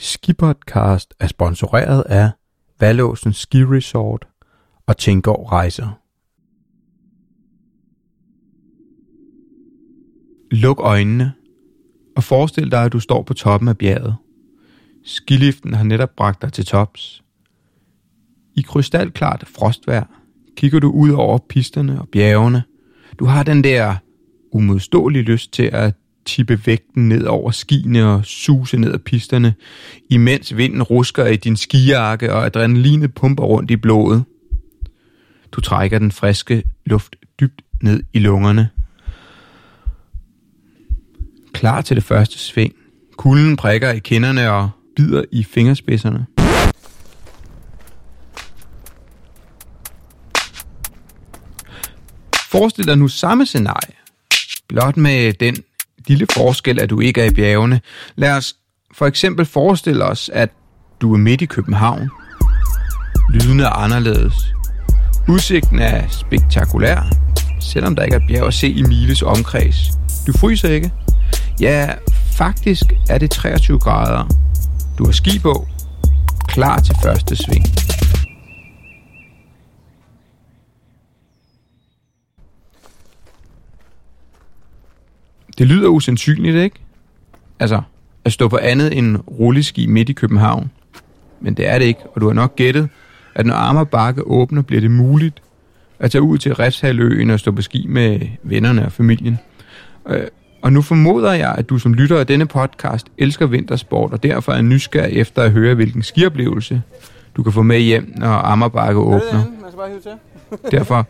Skipodcast er sponsoreret af Valåsen Ski Resort og Tingård Rejser. Luk øjnene og forestil dig, at du står på toppen af bjerget. Skiliften har netop bragt dig til tops. I krystalklart frostvejr kigger du ud over pisterne og bjergene. Du har den der umodståelige lyst til at tippe vægten ned over skiene og suse ned ad pisterne, imens vinden rusker i din skijakke og adrenalinet pumper rundt i blodet. Du trækker den friske luft dybt ned i lungerne. Klar til det første sving. Kulden prikker i kinderne og bider i fingerspidserne. Forestil dig nu samme scenarie, blot med den lille forskel, at du ikke er i bjergene. Lad os for eksempel forestille os, at du er midt i København. Lyden er anderledes. Udsigten er spektakulær, selvom der ikke er bjerg at se i miles omkreds. Du fryser ikke. Ja, faktisk er det 23 grader. Du har ski på, klar til første sving. Det lyder usandsynligt, ikke? Altså, at stå på andet end rulleski midt i København. Men det er det ikke, og du har nok gættet, at når Amager Bakke åbner, bliver det muligt at tage ud til Refshaløen og stå på ski med vennerne og familien. Øh, og nu formoder jeg, at du som lytter af denne podcast elsker vintersport, og derfor er nysgerrig efter at høre, hvilken skioplevelse du kan få med hjem, når Amager Bakke åbner. Derfor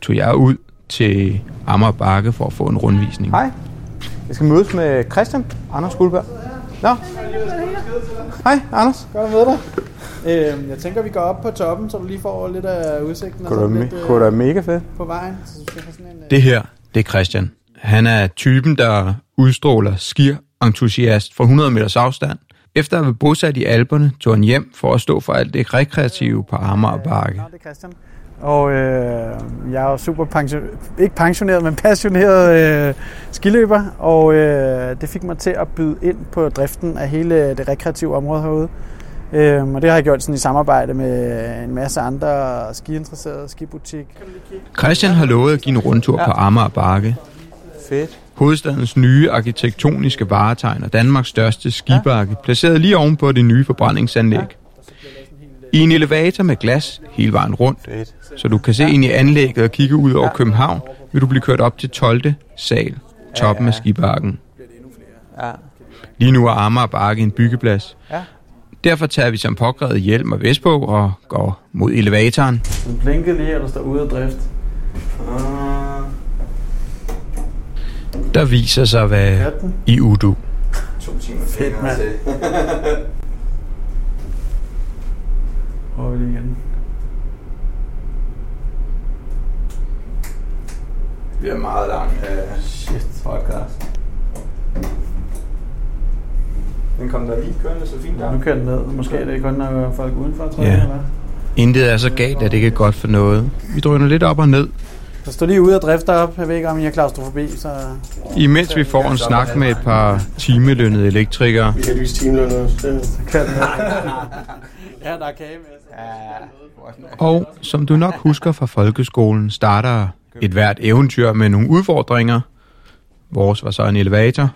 tog jeg ud til Amager Bakke for at få en rundvisning. Hej. Jeg skal mødes med Christian Anders Guldberg. Nå. Hej, Anders. Godt at møde dig. Øh, jeg tænker, vi går op på toppen, så du lige får lidt af udsigten og Kunne da, lidt kunne da mega fedt. på vejen. Så du skal have sådan en, øh, Det her, det er Christian. Han er typen, der udstråler skir-entusiast fra 100 meters afstand. Efter at have bosat i Alperne, tog han hjem for at stå for alt det rekreative på Amager Bakke. Nå, det er Christian. Og øh, jeg er jo super pension, ikke pensioneret, men passioneret øh, skiløber, og øh, det fik mig til at byde ind på driften af hele det rekreative område herude. Øh, og det har jeg gjort sådan i samarbejde med en masse andre skiinteresserede, skibutik. Christian har lovet at give en rundtur på Amager Bakke. Fedt. Hovedstadens nye arkitektoniske varetegn og Danmarks største skibakke, placeret lige ovenpå det nye forbrændingsanlæg. I en elevator med glas hele vejen rundt, så du kan se ind i anlægget og kigge ud over København, vil du blive kørt op til 12. sal, toppen af skibakken. Lige nu er Amager Bakke en byggeplads. Ja. Derfor tager vi som påkrævet hjelm og vest på og går mod elevatoren. Den blinker lige, og der står ude af drift. Der viser sig, hvad i udu. Fedt, mand. Prøver vi lige igen. Det bliver meget lang uh, Shit. podcast. Den kom der lige kørende så fint Nu kører den ned. Måske er det kun, når folk udenfor, tror Ja. jeg, eller hvad? Intet er så galt, at det ikke er godt for noget. Vi drøner lidt op og ned, Der står lige ude og drifter op. Jeg ved ikke, om I har klaustrofobi, så... imens vi får en snak med et par timelønnede elektrikere. Vi er heldigvis timelønner. Det Kører den ned. ja, der er kage med. Og som du nok husker fra folkeskolen, starter et hvert eventyr med nogle udfordringer. Vores var så en elevator.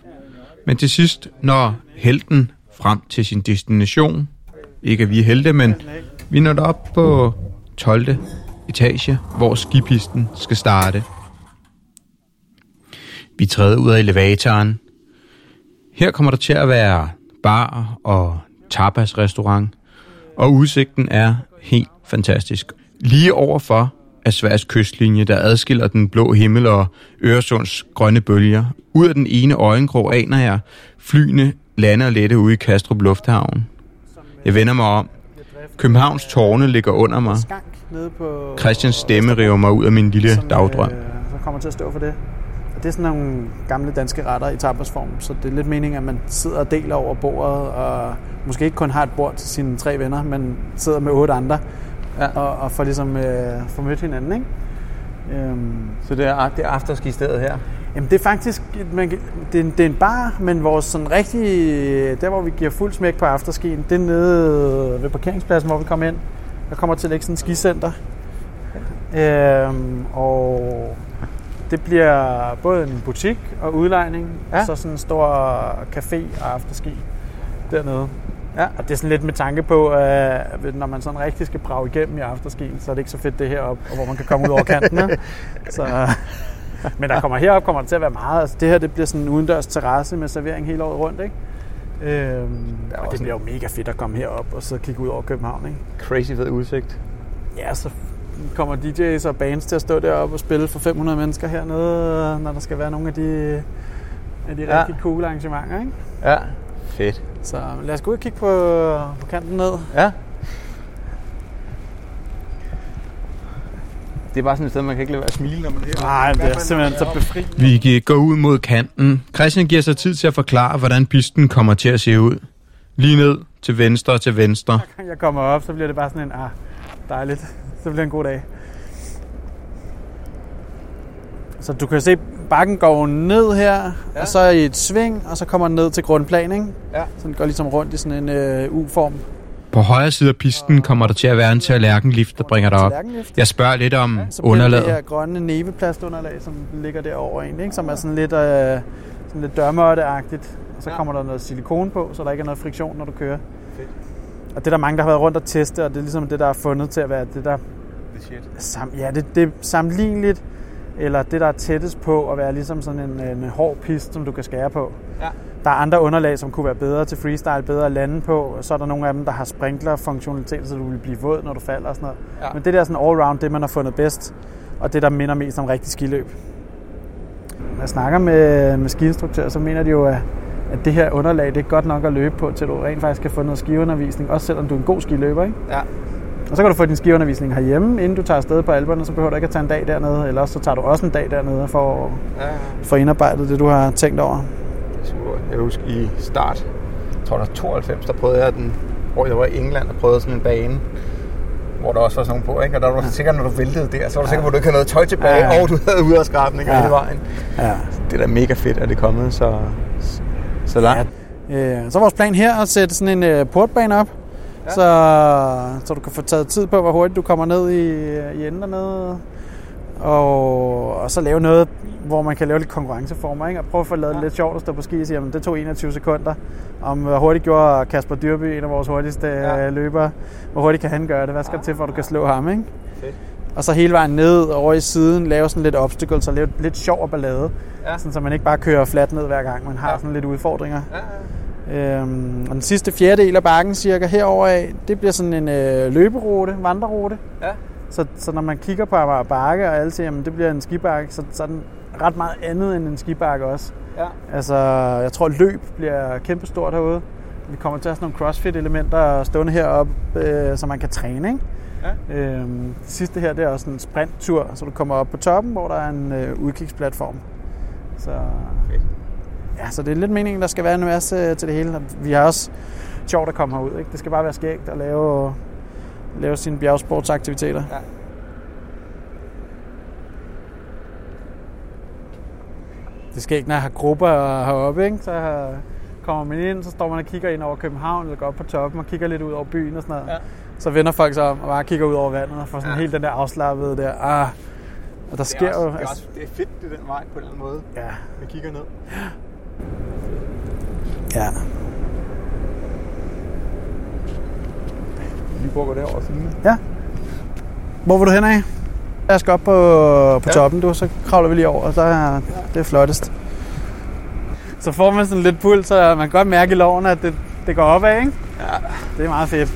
Men til sidst når helten frem til sin destination. Ikke at vi er helte, men vi når op på 12. etage, hvor skipisten skal starte. Vi træder ud af elevatoren. Her kommer der til at være bar og tapas-restaurant, og udsigten er helt fantastisk. Lige overfor er Sveriges kystlinje, der adskiller den blå himmel og Øresunds grønne bølger. Ud af den ene øjenkrog aner jeg flyene lander og lette ude i Kastrup Lufthavn. Jeg vender mig om. Københavns tårne ligger under mig. Christians stemme river mig ud af min lille som, dagdrøm. Øh, så kommer til at stå for det. Det er sådan nogle gamle danske retter i tapasform, så det er lidt meningen, at man sidder og deler over bordet, og måske ikke kun har et bord til sine tre venner, men sidder med otte andre, Ja. og, og får ligesom øh, får mødt hinanden, ikke? Øhm, Så det er, det er afterski-stedet her? Jamen det er faktisk, man, det, er, det er en bar, men vores sådan rigtige, der hvor vi giver fuld smæk på afterskien, det er nede ved parkeringspladsen, hvor vi kommer ind. Der kommer til at ligge sådan et skicenter. Øhm, og det bliver både en butik og udlejning, ja. Ja. og så sådan en stor café og afterski dernede. Ja. Og det er sådan lidt med tanke på, at når man sådan rigtig skal brage igennem i afterskien, så er det ikke så fedt det heroppe, og hvor man kan komme ud over kanten. ikke? så, men der kommer herop kommer der til at være meget. Altså, det her det bliver sådan en udendørs terrasse med servering hele året rundt. Ikke? Øhm, og det bliver jo mega fedt at komme herop og så kigge ud over København. Ikke? Crazy fed udsigt. Ja, så kommer DJ's og bands til at stå deroppe og spille for 500 mennesker hernede, når der skal være nogle af de, af de Ja. rigtig cool arrangementer. Ikke? Ja. Fedt. Så lad os gå ud og kigge på, på kanten ned. Ja. Det er bare sådan et sted, man kan ikke lade være at smile, når man er her. Nej, det er simpelthen så befriende. Vi går ud mod kanten. Christian giver sig tid til at forklare, hvordan pisten kommer til at se ud. Lige ned til venstre og til venstre. gang jeg kommer op, så bliver det bare sådan en, ah, dejligt. Så bliver det en god dag. Så du kan se, bakken går ned her, ja. Ja. og så i et sving, og så kommer den ned til grundplan, ikke? Ja. Så den går ligesom rundt i sådan en øh, U-form. På højre side af pisten kommer der til at være en tallerkenlift, der bringer dig op. Jeg spørger lidt om Så bliver det det her underlaget. grønne neveplastunderlag, som ligger derovre egentlig, ikke? som er sådan lidt, øh, sådan lidt dørmåtteagtigt. Og så Ja. kommer der noget silikon på, så der ikke er noget friktion, når du kører. Fedt. Og det er der mange, der har været rundt og teste, og det er ligesom det, der er fundet til at være det, der Det shit. Sam, ja, det, det er sammenligneligt, eller det, der er tættest på at være ligesom sådan en, en hård pist, som du kan skære på. Ja. Der er andre underlag, som kunne være bedre til freestyle, bedre at lande på. Og så er der nogle af dem, der har sprinkler-funktionalitet, så du vil blive våd, når du falder og sådan noget. Ja. Men det der er sådan all-round, det man har fundet bedst, og det, der minder mest om rigtig skiløb. Når jeg snakker med, med skiinstruktører, så mener de jo, at, at det her underlag, det er godt nok at løbe på, til du rent faktisk kan få noget skiundervisning, også selvom du er en god skiløber, ikke? Ja. Og så kan du få din skiundervisning herhjemme, inden du tager afsted på alberne, så behøver du ikke at tage en dag dernede, eller også så tager du også en dag dernede for at Ja, ja. få indarbejdet det, du har tænkt over. Super. Jeg husker i start, jeg tror der var 92, der prøvede jeg den, hvor jeg var i England og prøvede sådan en bane, hvor der også var sådan nogle på, ikke? Og der var du sikker, når du væltede der, så var du sikker på, at du ikke havde noget tøj tilbage, Ja, ja. og du havde uderskrabninger Ja. hele vejen. Ja. Det er da mega fedt, at det er kommet så, så langt. Øh, så er vores plan her at sætte sådan en øh, portbane op, ja. så, så du kan få taget tid på, hvor hurtigt du kommer ned i, i enden dernede. Og, og så lave noget, hvor man kan lave lidt konkurrenceformer, ikke? Og prøve at få lavet ja. lidt sjovt at stå på ski og sige, jamen det tog 21 sekunder. Om hvor hurtigt gjorde Kasper Dyrby, en af vores hurtigste Ja. ja. løbere, hvor hurtigt kan han gøre det? Hvad skal ja. til, for at du kan slå ham, ikke? Fedt. Og så hele vejen ned over i siden, lave sådan lidt obstacles og lave lidt sjov og ballade. Ja. Sådan, så man ikke bare kører fladt ned hver gang, man har Ja. sådan lidt udfordringer. Ja, Øhm, og den sidste fjerdedel af bakken cirka herover af, det bliver sådan en øh, løberute, vandrerute. ja. Så, så når man kigger på Amager Bakke, og alle siger, at det bliver en skibakke, så, så er den ret meget andet end en skibakke også. ja. Altså, jeg tror løb bliver kæmpestort herude. Vi kommer til at have sådan nogle crossfit-elementer stående heroppe, øh, så man kan træne, ikke? Ja. Øhm, det sidste her, det er også en sprinttur, så du kommer op på toppen, hvor der er en øh, udkigsplatform. Så, Fedt. ja, så det er lidt meningen, der skal være en masse øh, til det hele. Og Vi har også sjovt at komme herud, ikke? Det skal bare være skægt at lave, lave sine bjergsportsaktiviteter. Ja. Det skal ikke, når jeg har grupper heroppe, ikke? så kommer man ind, så står man og kigger ind over København, eller går op på toppen og kigger lidt ud over byen og sådan noget. Ja. Så vender folk sig om og bare kigger ud over vandet og får sådan Ja. ja. helt den der afslappede der. Ah, og der sker det er også, jo... Det er, også, det er fedt, det er den vej på en eller anden måde. ja, Vi kigger ned. ja. Vi prøver at gå derover siden. ja. Hvor vil du hen af? Jeg skal op på, på Ja. ja. toppen, du, så kravler vi lige over, og så er det er flottest. Så får man sådan lidt puls, så man kan godt mærke i loven, at det, det går opad, ikke? Ja. Det er meget fedt.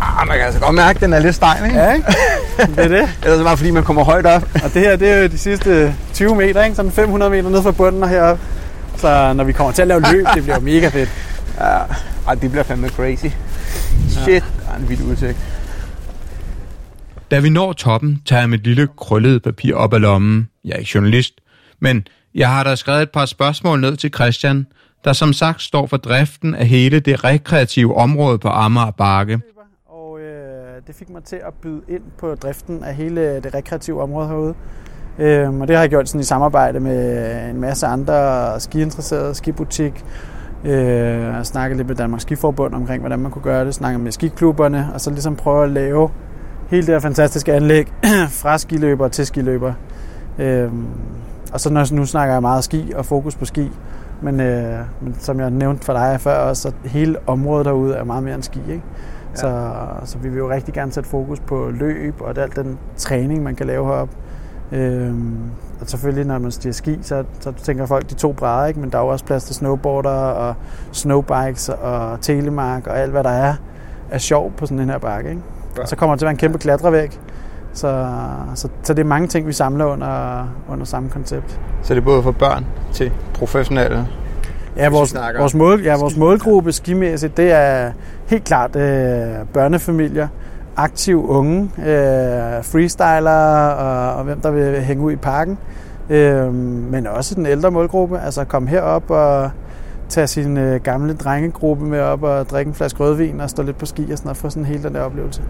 Ah, man kan altså godt mærke, at den er lidt stejl, ikke? Ja, ikke? Det er det. Ellers er det bare fordi, man kommer højt op. Og det her, det er jo de sidste 20 meter, ikke? Sådan 500 meter ned fra bunden og heroppe. Så når vi kommer til at lave løb, det bliver mega fedt. Ja. Ej, det bliver fandme crazy. Shit, der er en vild udsigt. Da vi når toppen, tager jeg mit lille krøllede papir op af lommen. Jeg er ikke journalist, men jeg har da skrevet et par spørgsmål ned til Christian, der som sagt står for driften af hele det rekreative område på Amager Bakke. Øh, det fik mig til at byde ind på driften af hele det rekreative område herude. Øhm, og det har jeg gjort sådan i samarbejde med en masse andre skiinteresserede, skibutik, øh, snakket lidt med Danmarks Skiforbund omkring, hvordan man kunne gøre det, snakket med skiklubberne, og så ligesom prøve at lave hele det her fantastiske anlæg fra skiløber til skiløber. Øhm, og så når, nu snakker jeg meget ski og fokus på ski, men, øh, men som jeg nævnte for dig før også, så hele området derude er meget mere end ski. Ikke? Ja. Så, så vi vil jo rigtig gerne sætte fokus på løb og alt den træning, man kan lave heroppe. Øhm, og selvfølgelig, når man stiger ski, så, så tænker folk de to brædder, ikke? men der er jo også plads til snowboarder og snowbikes og telemark og alt, hvad der er af sjov på sådan en her bakke. Ikke? Ja. Og så kommer det til at være en kæmpe klatrevæg. Så, så, så det er mange ting, vi samler under, under samme koncept. Så det er både for børn til professionelle? Ja, vores, vores, mål, ja, vores målgruppe skimæssigt, det er helt klart øh, børnefamilier, aktive unge, øh, freestyler og, og hvem der vil hænge ud i parken. Øh, men også den ældre målgruppe, altså komme herop og tage sin øh, gamle drengegruppe med op og drikke en flaske rødvin og stå lidt på ski og sådan og få sådan hele den der oplevelse.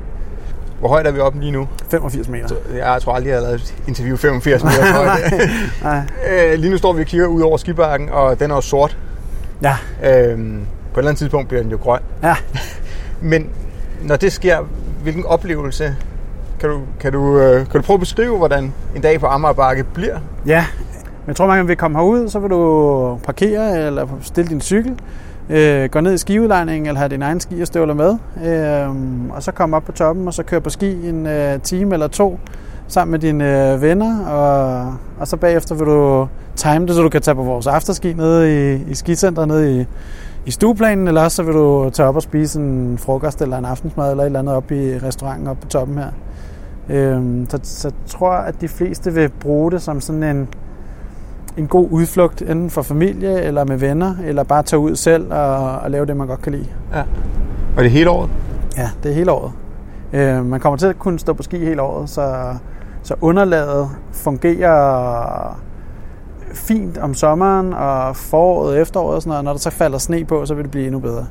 Hvor højt er vi oppe lige nu? 85 meter. Så jeg tror aldrig, jeg har lavet et interview 85 meter højt. nej, nej. lige nu står vi og kigger ud over skibakken, og den er jo sort. Ja. Øhm, på et eller andet tidspunkt bliver den jo grøn. Ja. Men når det sker, hvilken oplevelse kan du, kan du, øh, kan du prøve at beskrive, hvordan en dag på Amagerbakke bliver? Ja, men jeg tror, man vil komme herud, så vil du parkere eller stille din cykel, øh, gå ned i skiudlejningen eller have din egen ski og støvler med, øh, og så komme op på toppen og så køre på ski en øh, time eller to sammen med dine øh, venner, og, og så bagefter vil du time det, så du kan tage på vores afterski nede i, i skicenteret nede i, i stueplanen, eller også så vil du tage op og spise en frokost eller en aftensmad eller et eller andet op i restauranten oppe på toppen her. Øhm, så, så jeg tror, at de fleste vil bruge det som sådan en, en god udflugt, enten for familie eller med venner, eller bare tage ud selv og, og lave det, man godt kan lide. Ja. Og det er hele året? Ja, det er hele året. Øh, man kommer til at kunne stå på ski hele året, så, så underlaget fungerer fint om sommeren og foråret og efteråret og sådan noget. Når der så falder sne på, så vil det blive endnu bedre.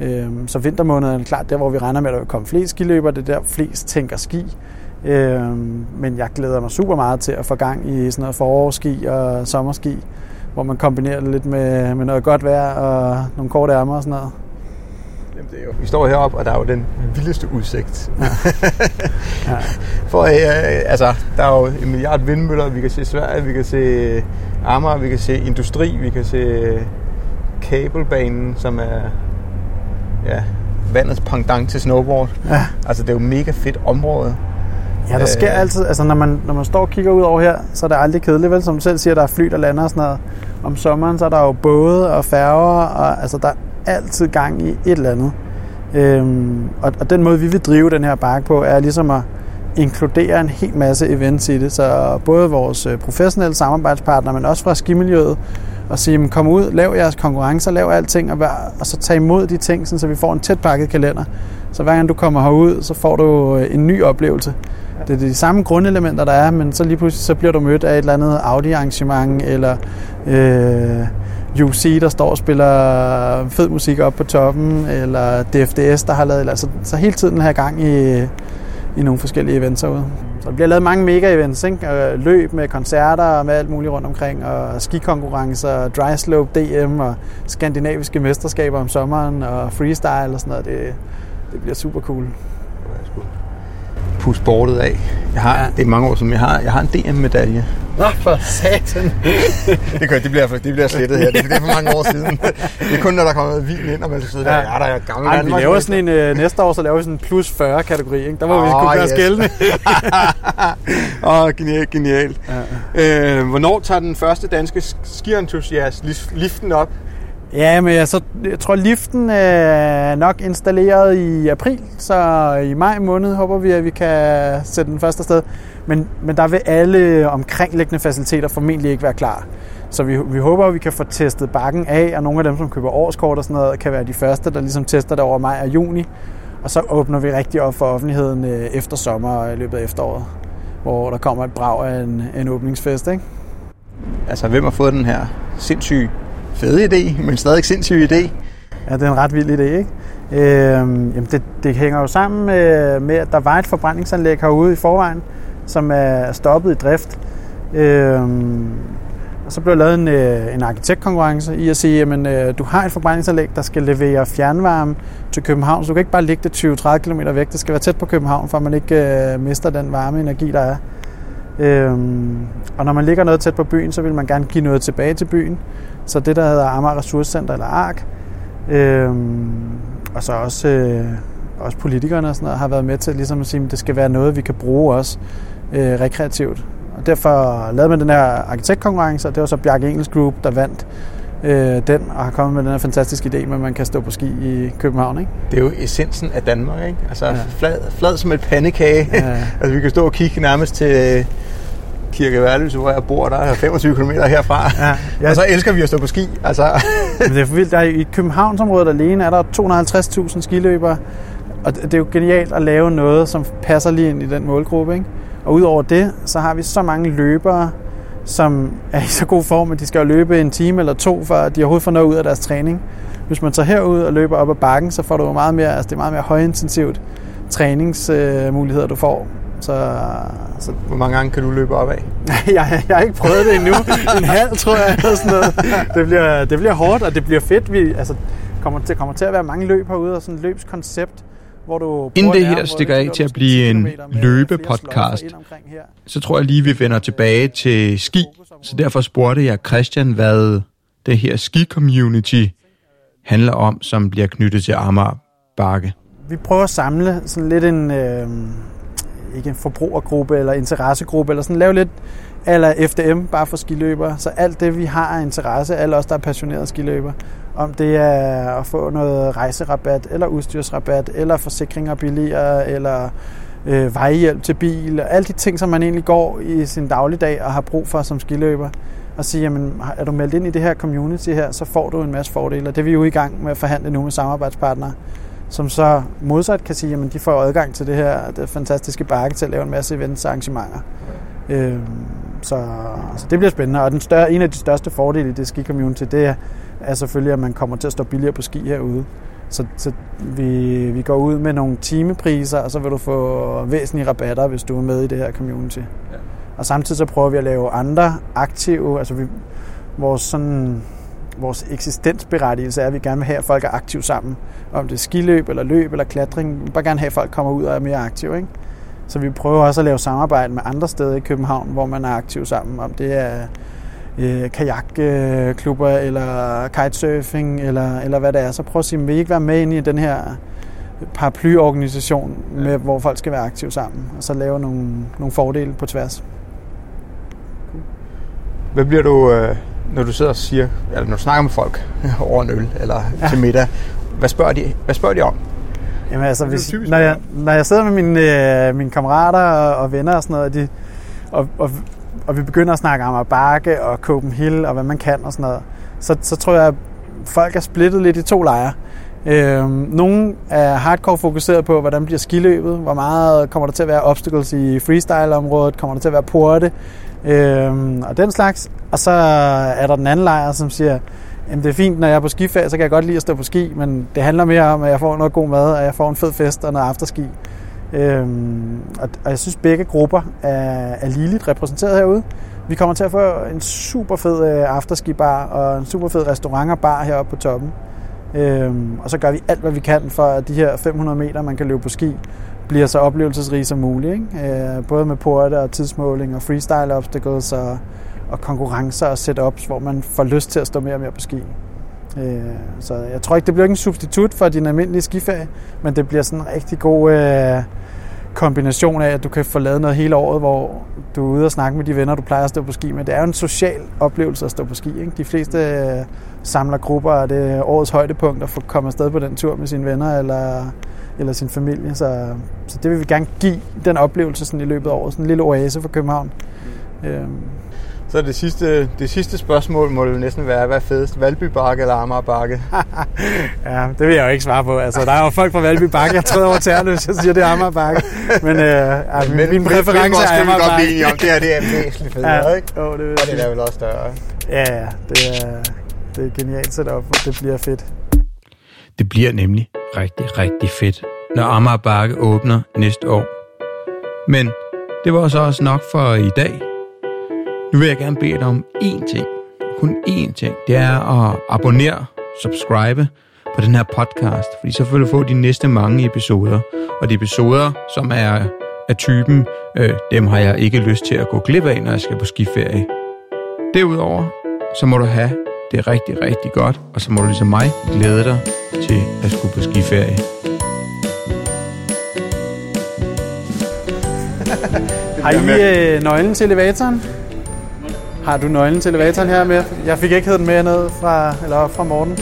Øhm, så vintermåneden er klart der, hvor vi regner med, at der vil komme flest skiløber. Det er der, flest tænker ski. Øhm, men jeg glæder mig super meget til at få gang i sådan noget forårski og sommerski, hvor man kombinerer det lidt med, med noget godt vejr og nogle korte ærmer og sådan noget. Jamen, det er jo, vi står heroppe, og der er jo den vildeste udsigt. Ja. ja. For øh, altså, der er jo en milliard vindmøller, vi kan se Sverige, vi kan se Amager, vi kan se industri, vi kan se kabelbanen, som er ja, vandets pendant til snowboard. Ja. Altså, det er jo mega fedt område. Ja, der sker øh, altid, altså når man, når man står og kigger ud over her, så er det aldrig kedeligt, vel? Som du selv siger, der er fly, der lander og sådan noget. Om sommeren, så er der jo både og færger, og altså der er altid gang i et eller andet. Øhm, og, og den måde, vi vil drive den her bakke på, er ligesom at inkludere en hel masse events i det. Så både vores øh, professionelle samarbejdspartnere, men også fra skimiljøet, og sige, kom ud, lav jeres konkurrencer, lav alting, og, vær, og så tag imod de ting, så vi får en tæt pakket kalender. Så hver gang du kommer herud, så får du øh, en ny oplevelse. Det er de samme grundelementer, der er, men så lige pludselig så bliver du mødt af et eller andet Audi-arrangement, eller øh, UC, der står og spiller fed musik op på toppen, eller DFDS, der har lavet... Altså, så hele tiden har gang i, i nogle forskellige events herude. Så der bliver lavet mange mega-events, ikke? løb med koncerter og med alt muligt rundt omkring, og skikonkurrencer, dry slope, DM og skandinaviske mesterskaber om sommeren, og freestyle og sådan noget. Det, det bliver super cool puste bordet af. Jeg har, ja. Det er mange år siden, jeg har, jeg har en DM-medalje. Nå, for satan. det, kan, det, bliver, det bliver slettet her. Det, er for mange år siden. Det er kun, når der kommer vin ind, og man sidder ja. der. Ja, der er gammel Ej, vi laver sådan en, uh, næste år, så laver vi sådan en plus 40 kategori. Ikke? Der må oh, vi kunne gøre yes. skældende. Åh, oh, genialt, genialt. Ja. Øh, hvornår tager den første danske skientusiast liften op? Ja, men jeg, så, jeg tror, liften er nok installeret i april, så i maj måned håber vi, at vi kan sætte den første sted. Men, men der vil alle omkringliggende faciliteter formentlig ikke være klar. Så vi, vi håber, at vi kan få testet bakken af, og nogle af dem, som køber årskort og sådan noget, kan være de første, der ligesom tester det over maj og juni. Og så åbner vi rigtig op for offentligheden øh, efter sommer og i løbet af efteråret, hvor der kommer et brag af en, en åbningsfest. Ikke? Altså, hvem har fået den her sindssyge fede idé, men stadig sindssyg idé. Ja, det er en ret vild idé, ikke? Øh, jamen det, det hænger jo sammen med, med, at der var et forbrændingsanlæg herude i forvejen, som er stoppet i drift. Øh, og så blev der lavet en, øh, en arkitektkonkurrence i at sige, jamen øh, du har et forbrændingsanlæg, der skal levere fjernvarme til København, så du kan ikke bare ligge det 20-30 km væk. Det skal være tæt på København, for at man ikke øh, mister den varme energi, der er. Øhm, og når man ligger noget tæt på byen, så vil man gerne give noget tilbage til byen. Så det, der hedder Amager Ressourcecenter eller ARK, øhm, og så også, øh, også politikerne og sådan noget, har været med til ligesom at sige, at det skal være noget, vi kan bruge også øh, rekreativt. Og derfor lavede man den her arkitektkonkurrence, og det var så Bjarke Engels Group, der vandt øh, den, og har kommet med den her fantastiske idé med, at man kan stå på ski i København. Ikke? Det er jo essensen af Danmark, ikke? Altså ja. flad, flad som et pandekage. Ja. altså vi kan stå og kigge nærmest til Kirke Værløse, hvor jeg bor, der er 25 km herfra. Ja, ja. Og så elsker vi at stå på ski. Altså. Men det er for vildt. Der er, I Københavnsområdet alene er der 250.000 skiløbere, og det er jo genialt at lave noget, som passer lige ind i den målgruppe. Ikke? Og udover det, så har vi så mange løbere, som er i så god form, at de skal løbe en time eller to, at de overhovedet får noget ud af deres træning. Hvis man tager herud og løber op ad bakken, så får du meget mere, altså det er meget mere højintensivt træningsmuligheder, du får. Så, så... Hvor mange gange kan du løbe op af? jeg, jeg har ikke prøvet det endnu. en halv, tror jeg. Eller sådan noget. Det, bliver, det bliver hårdt, og det bliver fedt. Vi, altså, kommer til, kommer til at være mange løb herude, og sådan et løbskoncept, hvor du... Inden det her stikker af til at blive en løbepodcast, så tror jeg lige, vi vender tilbage til ski. Så derfor spurgte jeg Christian, hvad det her ski-community handler om, som bliver knyttet til Amager Bakke. Vi prøver at samle sådan lidt en... Øh, ikke en forbrugergruppe eller interessegruppe, eller sådan lave lidt eller FDM, bare for skiløbere. Så alt det, vi har af interesse, alle os, der er passionerede skiløbere, om det er at få noget rejserabat, eller udstyrsrabat, eller forsikringer billigere, eller øh, vejhjælp til bil, og alle de ting, som man egentlig går i sin dagligdag og har brug for som skiløber, og sige, jamen, er du meldt ind i det her community her, så får du en masse fordele. Det er vi jo i gang med at forhandle nu med samarbejdspartnere som så modsat kan sige, jamen, de får adgang til det her det fantastiske bakke til at lave en masse events og arrangementer. Øh, så, så det bliver spændende, og den større, en af de største fordele i det ski-community, det er, er selvfølgelig, at man kommer til at stå billigere på ski herude. Så, så vi, vi går ud med nogle timepriser, og så vil du få væsentlige rabatter, hvis du er med i det her community. Ja. Og samtidig så prøver vi at lave andre aktive, altså vi, vores sådan vores eksistensberettigelse er, at vi gerne vil have, at folk er aktive sammen. Om det er skiløb, eller løb, eller klatring. Vi vil bare gerne have, at folk kommer ud og er mere aktive. Ikke? Så vi prøver også at lave samarbejde med andre steder i København, hvor man er aktiv sammen. Om det er øh, kajakklubber, eller kitesurfing, eller, eller hvad det er. Så prøv at sige, vil I ikke være med ind i den her paraplyorganisation, med, hvor folk skal være aktive sammen, og så lave nogle, nogle fordele på tværs. Hvad bliver du, øh, når du sidder og siger, eller når du snakker med folk over en øl eller ja. til middag, hvad spørger de, hvad spørger de om? Jamen altså, hvis, når, jeg, når jeg sidder med mine, øh, mine kammerater og, og venner og sådan noget, og, de, og, og, og vi begynder at snakke om bakke og Copenhagen og hvad man kan og sådan noget, så, så tror jeg, at folk er splittet lidt i to lejre. Øh, nogle er hardcore fokuseret på, hvordan bliver skiløbet, hvor meget kommer der til at være obstacles i freestyle-området, kommer der til at være porte, øh, og den slags. Og så er der den anden lejr, som siger, Jamen, det er fint, når jeg er på skiferie, så kan jeg godt lide at stå på ski, men det handler mere om, at jeg får noget god mad, og jeg får en fed fest og noget afterski. Øhm, og, og jeg synes, begge grupper er, er ligeligt repræsenteret herude. Vi kommer til at få en super fed øh, afterski-bar og en super fed restaurant og bar heroppe på toppen. Øhm, og så gør vi alt, hvad vi kan for, at de her 500 meter, man kan løbe på ski, bliver så oplevelsesrige som muligt. Ikke? Øh, både med porte og tidsmåling og freestyle obstacles og og konkurrencer og setups, hvor man får lyst til at stå mere og mere på ski. Øh, så jeg tror ikke, det bliver ikke en substitut for din almindelige skiferie, men det bliver sådan en rigtig god øh, kombination af, at du kan få lavet noget hele året, hvor du er ude og snakke med de venner, du plejer at stå på ski med. Det er jo en social oplevelse at stå på ski. Ikke? De fleste øh, samler grupper, og det er årets højdepunkt at få komme afsted på den tur med sine venner eller, eller sin familie. Så, så det vil vi gerne give den oplevelse sådan i løbet af året. Sådan en lille oase for København. Øh, så det sidste, det sidste spørgsmål må jo næsten være, hvad er fedest, Valby Bakke eller Amager Bakke? ja, det vil jeg jo ikke svare på. Altså, der er jo folk fra Valby Bakke, jeg træder over tæerne, hvis jeg siger, det er Amager Bakke. Men, øh, altså, men min præference er Amager Bakke. Men om det her det er væsentligt federe, ja, ikke? Jo, det vil Og det er vel også større. Ja, ja, det er, det er genialt setup, det bliver fedt. Det bliver nemlig rigtig, rigtig fedt, når Amager Bakke åbner næste år. Men det var så også nok for i dag. Nu vil jeg gerne bede dig om én ting. Kun én ting. Det er at abonnere, subscribe på den her podcast, fordi så vil du få de næste mange episoder. Og de episoder, som er af typen, øh, dem har jeg ikke lyst til at gå glip af, når jeg skal på skiferie. Derudover, så må du have det rigtig, rigtig godt, og så må du ligesom mig glæde dig til at skulle på skiferie. Har I øh, nøglen til elevatoren? Har du nøglen til elevatoren her med? Jeg fik ikke hævet den med ned fra, eller op fra Morten.